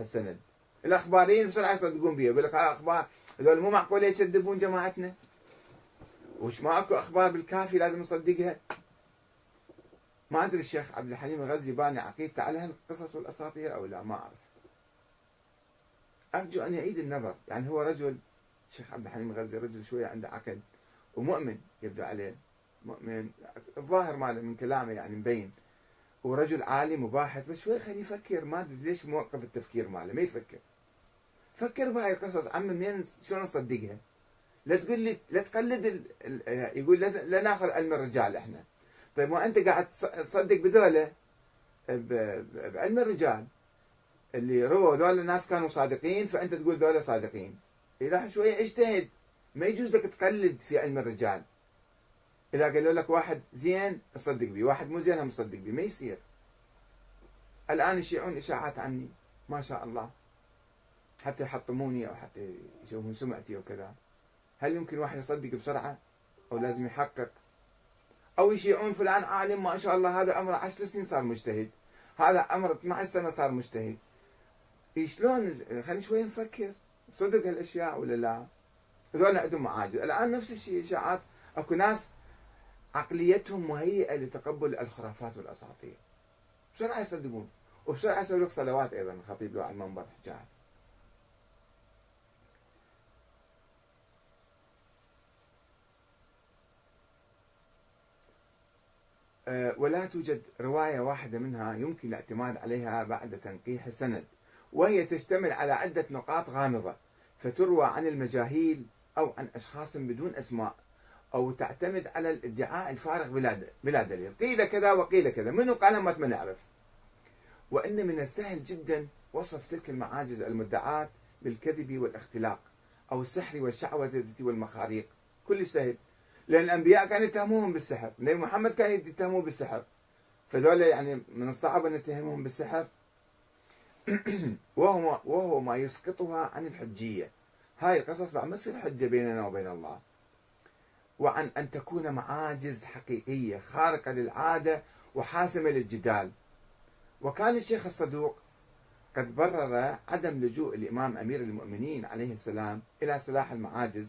السند الأخباريين بسرعة يصدقون بها يقول لك ها أخبار هذول مو معقولة يكذبون جماعتنا؟ وش ما اكو أخبار بالكافي لازم نصدقها؟ ما أدري الشيخ عبد الحليم الغزي باني عقيدته على هالقصص والأساطير أو لا ما أعرف. أرجو أن يعيد النظر. يعني هو رجل الشيخ عبد الحليم الغزي رجل شوية عنده عقل ومؤمن يبدو عليه مؤمن. الظاهر ماله من كلامه يعني مبين. ورجل عالم وباحث بس شوي خليه يفكر. ما أدري ليش موقف التفكير ماله ما يفكر. فكر بهاي القصص. عم منين؟ شلون نصدقها؟ لا تقول لي لا تقلد ال... ال... يقول لا, ناخذ علم الرجال إحنا. طيب ما أنت قاعد تصدق بذولا؟ بعلم الرجال. اللي رووا ذولا الناس كانوا صادقين فأنت تقول ذولا صادقين. إذا شوية اجتهد. ما يجوز لك تقلد في علم الرجال. إذا قالوا لك واحد زين تصدق به واحد مو زين مصدق به ما يصير. الآن يشيعون إشاعات عني. ما شاء الله. حتى يحطموني أو حتى يشوفون سمعتي وكذا هل يمكن واحد يصدق بسرعة؟ أو لازم يحقق؟ أو يشيعون فلان عالم ما شاء الله هذا عمره 10 سنين صار مجتهد. هذا عمره 12 سنة صار مجتهد. شلون خلينا شوي نفكر. صدق هالأشياء ولا لا؟ هذول عندهم معاجز الآن نفس الشيء إشاعات. أكو ناس عقليتهم مهيئة لتقبل الخرافات والأساطير. بسرعة يصدقون وبسرعة يسوي لك صلوات أيضا الخطيب له على المنبر حكاها أه ولا توجد رواية واحدة منها يمكن الاعتماد عليها بعد تنقيح السند وهي تشتمل على عدة نقاط غامضة فتروى عن المجاهيل أو عن أشخاص بدون أسماء. أو تعتمد على الادعاء الفارغ بلا دليل قيل كذا وقيل كذا. منو قالها ما نعرف. وإن من السهل جدا وصف تلك المعاجز المدعاة بالكذب والاختلاق أو السحر والشعوذة والمخاريق. كل سهل. لأن الأنبياء كانوا يتهموهم بالسحر. النبي محمد كان يتهموه بالسحر. فذول يعني من الصعب أن نتهمهم بالسحر. وهو وهو ما يسقطها عن الحجية. هاي القصص بعد ما تصير حجة بيننا وبين الله. وعن أن تكون معاجز حقيقية خارقة للعادة وحاسمة للجدال. وكان الشيخ الصدوق قد برر عدم لجوء الإمام أمير المؤمنين عليه السلام إلى سلاح المعاجز.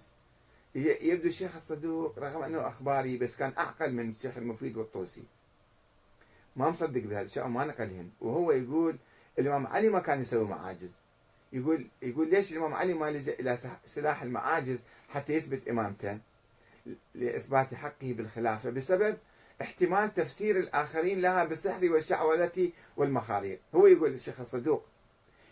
يبدو الشيخ الصدوق رغم أنه أخباري بس كان أعقل من الشيخ المفيد والطوسي. ما مصدق بهالأشياء وما نقلهن. وهو يقول الإمام علي ما كان يسوي معاجز. يقول يقول ليش الإمام علي ما لجأ إلى سلاح المعاجز حتى يثبت إمامته؟ لإثبات حقه بالخلافة بسبب احتمال تفسير الآخرين لها بالسحر والشعوذة والمخاريق هو يقول الشيخ الصدوق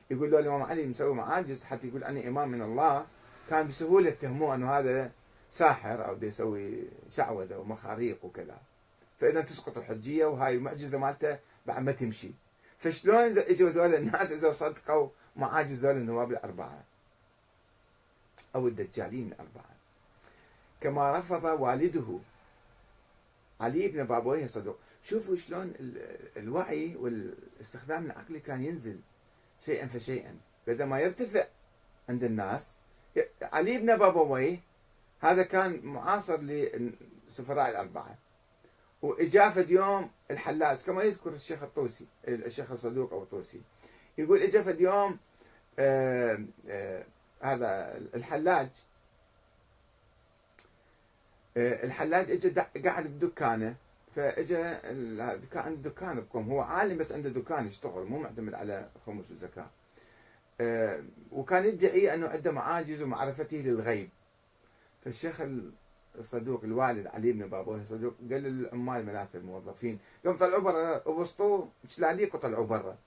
يقول له الإمام علي مسوي معاجز حتى يقول أنا إمام من الله كان بسهولة يتهموه أنه هذا ساحر أو يسوي شعوذة ومخاريق وكذا. فإذا تسقط الحجية وهاي المعجزة مالته بعد ما تمشي. فشلون إجوا ذول الناس إذا صدقوا معاجز ذول النواب الأربعة؟ أو الدجالين الأربعة. كما رفض والده علي بن بابويه صدوق شوفوا شلون الوعي والاستخدام العقلي كان ينزل شيئا فشيئا. بدل ما يرتفع عند الناس علي بن بابويه هذا كان معاصر للسفراء الأربعة. وإجا فد يوم الحلاج كما يذكر الشيخ الطوسي الشيخ الصدوق أو الطوسي. يقول إجا فد يوم آآ آآ هذا الحلاج الحلاج اجى قاعد بدكانه فاجى كان عنده دكان بقوم هو عالم بس عنده دكان يشتغل مو معتمد على خمس وزكاة. وكان يدعي إنه عنده معاجز ومعرفته للغيب. فالشيخ الصدوق الوالد علي بن بابوه الصدوق قال للعمال ملات الموظفين قام طلعوا برا وبسطوه شلاليق وطلعوا برا.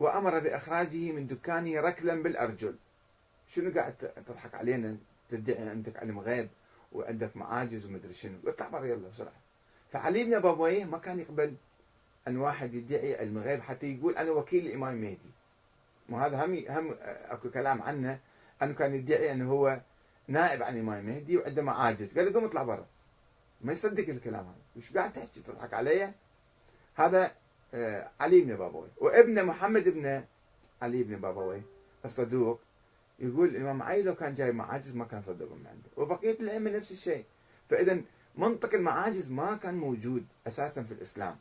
وأمر بإخراجه من دكانه ركلا بالأرجل. شنو قاعد تضحك علينا؟ تدعي عندك علم غيب؟ وعندك معاجز ومدري شنو. اطلع برا يلا بسرعة. فعلي بن بابويه ما كان يقبل أن واحد يدعي علم غيب حتى يقول أنا وكيل الامام المهدي وهذا هم هم أكو كلام عنه. أنه كان يدعي أنه هو نائب عن الامام المهدي وعنده معاجز. قال له قوم اطلع برا. ما يصدق الكلام هذا. وش قاعد تحكي؟ تضحك علي؟ هذا علي بن بابوي وابنه محمد بن علي بن بابوي الصدوق. يقول الإمام علي لو كان جاي معاجز ما كان صدقوا من عنده وبقية الأئمة نفس الشيء. فاذا منطق المعاجز ما كان موجود أساسا في الإسلام.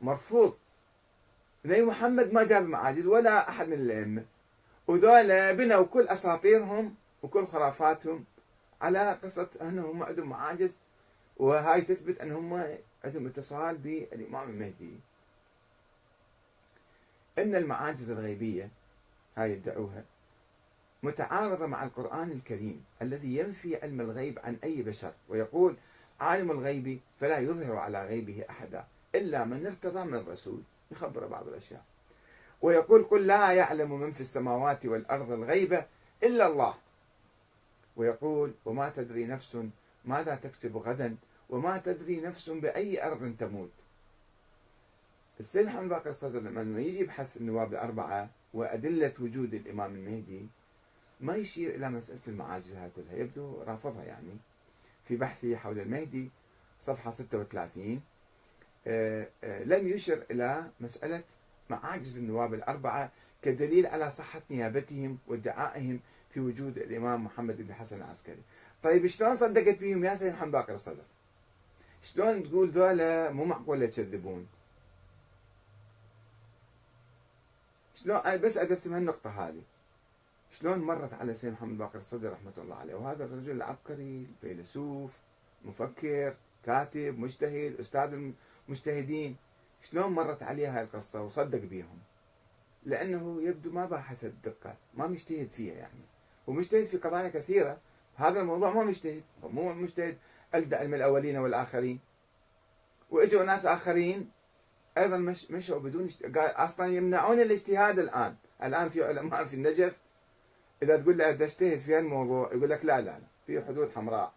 مرفوض. نبي محمد ما جاب معاجز ولا أحد من الأئمة. وذولا بنوا كل أساطيرهم وكل خرافاتهم على قصة أنهم عندهم معاجز وهاي تثبت أنهم عندهم اتصال بالإمام المهدي. أن المعاجز الغيبية هاي يدعوها متعارضة مع القرآن الكريم الذي ينفي علم الغيب عن أي بشر ويقول عالم الغيب فلا يظهر على غيبه أحدا إلا من ارتضى من الرسول. يخبر بعض الأشياء. ويقول قل لا يعلم من في السماوات والأرض الغيب إلا الله. ويقول وما تدري نفس ماذا تكسب غدا وما تدري نفس بأي أرض تموت. السيد محمد باقر الصدر لما يجي يبحث النواب الأربعة وأدلة وجود الإمام المهدي ما يشير إلى مسألة المعاجز هاي كلها. يبدو رافضها يعني. في بحثه حول المهدي صفحة 36 آه، آه، لم يشر إلى مسألة معاجز النواب الأربعة كدليل على صحة نيابتهم وادعائهم في وجود الإمام محمد بن حسن العسكري. طيب شلون صدقت بهم يا سيد محمد باقر الصدر؟ شلون تقول ذولا مو معقول يكذبون؟ شلون أنا بس من النقطة هذه. شلون مرت على سيد محمد باقر الصدر رحمة الله عليه؟ وهذا الرجل العبقري فيلسوف مفكر كاتب مجتهد أستاذ المجتهدين. شلون مرت عليه هاي القصة وصدق بيهم؟ لأنه يبدو ما باحث بدقة ما مجتهد فيها يعني. ومجتهد في قضايا كثيرة. هذا الموضوع ما مجتهد مو مجتهد. ألدى علم الأولين والآخرين. وإجوا ناس آخرين أيضا مش مشوا بدون قال أصلا يمنعون الاجتهاد الآن. الآن في علماء في النجف. إذا تقول له اجتهد في الموضوع يقول لك لا لا في حدود حمراء.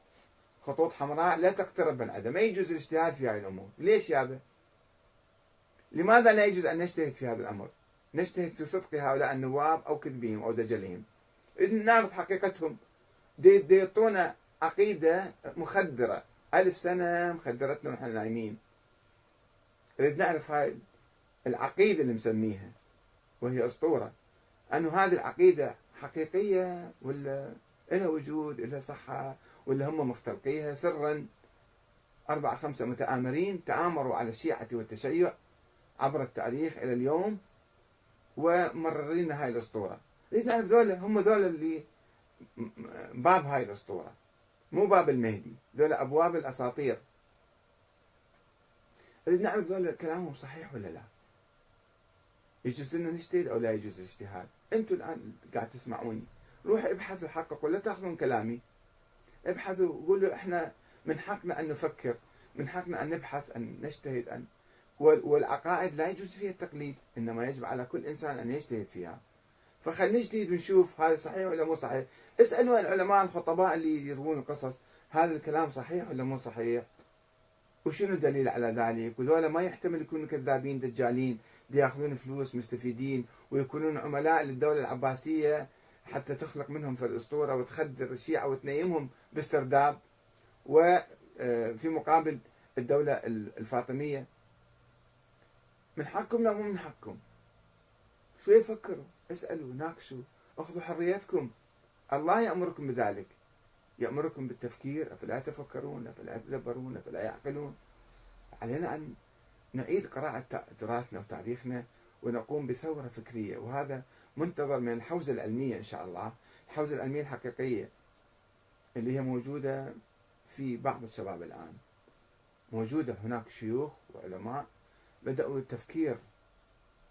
خطوط حمراء لا تقترب من عدم ما يجوز الاجتهاد في هذه الأمور. ليش يابا لماذا لا يجوز أن نجتهد في هذا الأمر؟ نجتهد في صدق هؤلاء النواب أو كذبهم أو دجلهم. نعرف حقيقتهم. يعطونا عقيدة مخدرة. ألف سنة مخدرتنا ونحن نايمين. نريد نعرف هاي العقيدة اللي مسميها وهي أسطورة. أنه هذه العقيدة حقيقية ولا لها وجود لها صحة ولا هم مختلقيها سرا أربعة خمسة متآمرين تآمروا على الشيعة والتشيع عبر التاريخ إلى اليوم ومررين هاي الأسطورة. نعرف ذولا هم ذولا اللي باب هاي الأسطورة مو باب المهدي ذولا أبواب الأساطير. نريد نعرف ذولا كلامهم صحيح ولا لا؟ يجوز لنا نجتهد أو لا يجوز الاجتهاد أنتم الآن قاعد تسمعوني. روحوا ابحثوا حققوا. لا تأخذون كلامي. ابحثوا قولوا إحنا من حقنا أن نفكر من حقنا أن نبحث أن نجتهد ان والعقائد لا يجوز فيها التقليد إنما يجب على كل إنسان أن يجتهد فيها. فخلينا نجتهد ونشوف هذا صحيح ولا مو صحيح. اسألوا العلماء الخطباء اللي يروون القصص هذا الكلام صحيح ولا مو صحيح؟ وشنو الدليل على ذلك؟ وذولا ما يحتمل يكونوا كذابين دجالين. ياخذون فلوس مستفيدين ويكونون عملاء للدولة العباسية حتى تخلق منهم في الأسطورة وتخدر الشيعة وتنيمهم بالسرداب وفي آه، مقابل الدولة الفاطمية. من حقكم لا مو من حقكم. شوي فكروا اسألوا ناقشوا أخذوا حريتكم. الله يأمركم بذلك. يأمركم بالتفكير أفلا يتفكرون أفلا يتدبرون أفلا يعقلون. علينا أن نعيد قراءة تراثنا وتاريخنا ونقوم بثورة فكرية وهذا منتظر من الحوزة العلمية إن شاء الله. الحوزة العلمية الحقيقية اللي هي موجودة في بعض الشباب الآن. موجودة هناك شيوخ وعلماء بدأوا التفكير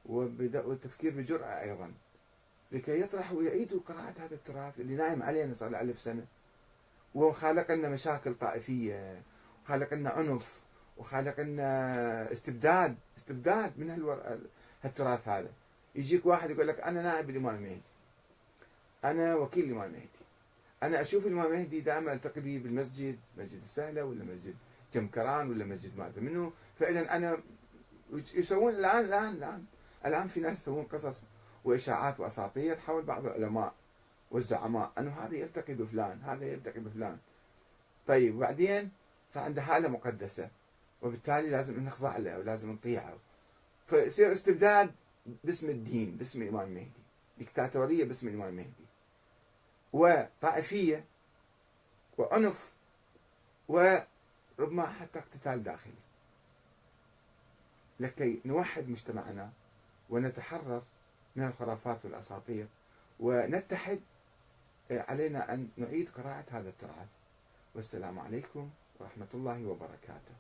وبدأوا التفكير بجرأة أيضا لكي يطرحوا ويعيدوا قراءة هذا التراث اللي نايم علينا صار له ألف سنة. وخالق لنا مشاكل طائفية وخالق لنا عنف وخالق لنا استبداد استبداد من هالتراث هذا. يجيك واحد يقول لك أنا نائب الإمام المهدي أنا وكيل الإمام المهدي أنا أشوف الإمام المهدي دائما ألتقي به بالمسجد مسجد السهلة ولا مسجد جمكران ولا مسجد ما أدري منه فاذا أنا يسوون الآن الآن الآن الآن في ناس يسوون قصص وإشاعات وأساطير حول بعض العلماء والزعماء أنه هذا يلتقي بفلان هذا يلتقي بفلان. طيب وبعدين صار عنده حالة مقدسة. وبالتالي لازم نخضع له ولازم نطيعه. فيصير استبداد باسم الدين باسم الإمام المهدي ديكتاتورية باسم الإمام المهدي وطائفية وعنف وربما حتى اقتتال داخلي. لكي نوحد مجتمعنا ونتحرر من الخرافات والأساطير ونتحد علينا أن نعيد قراءة هذا التراث. والسلام عليكم ورحمة الله وبركاته.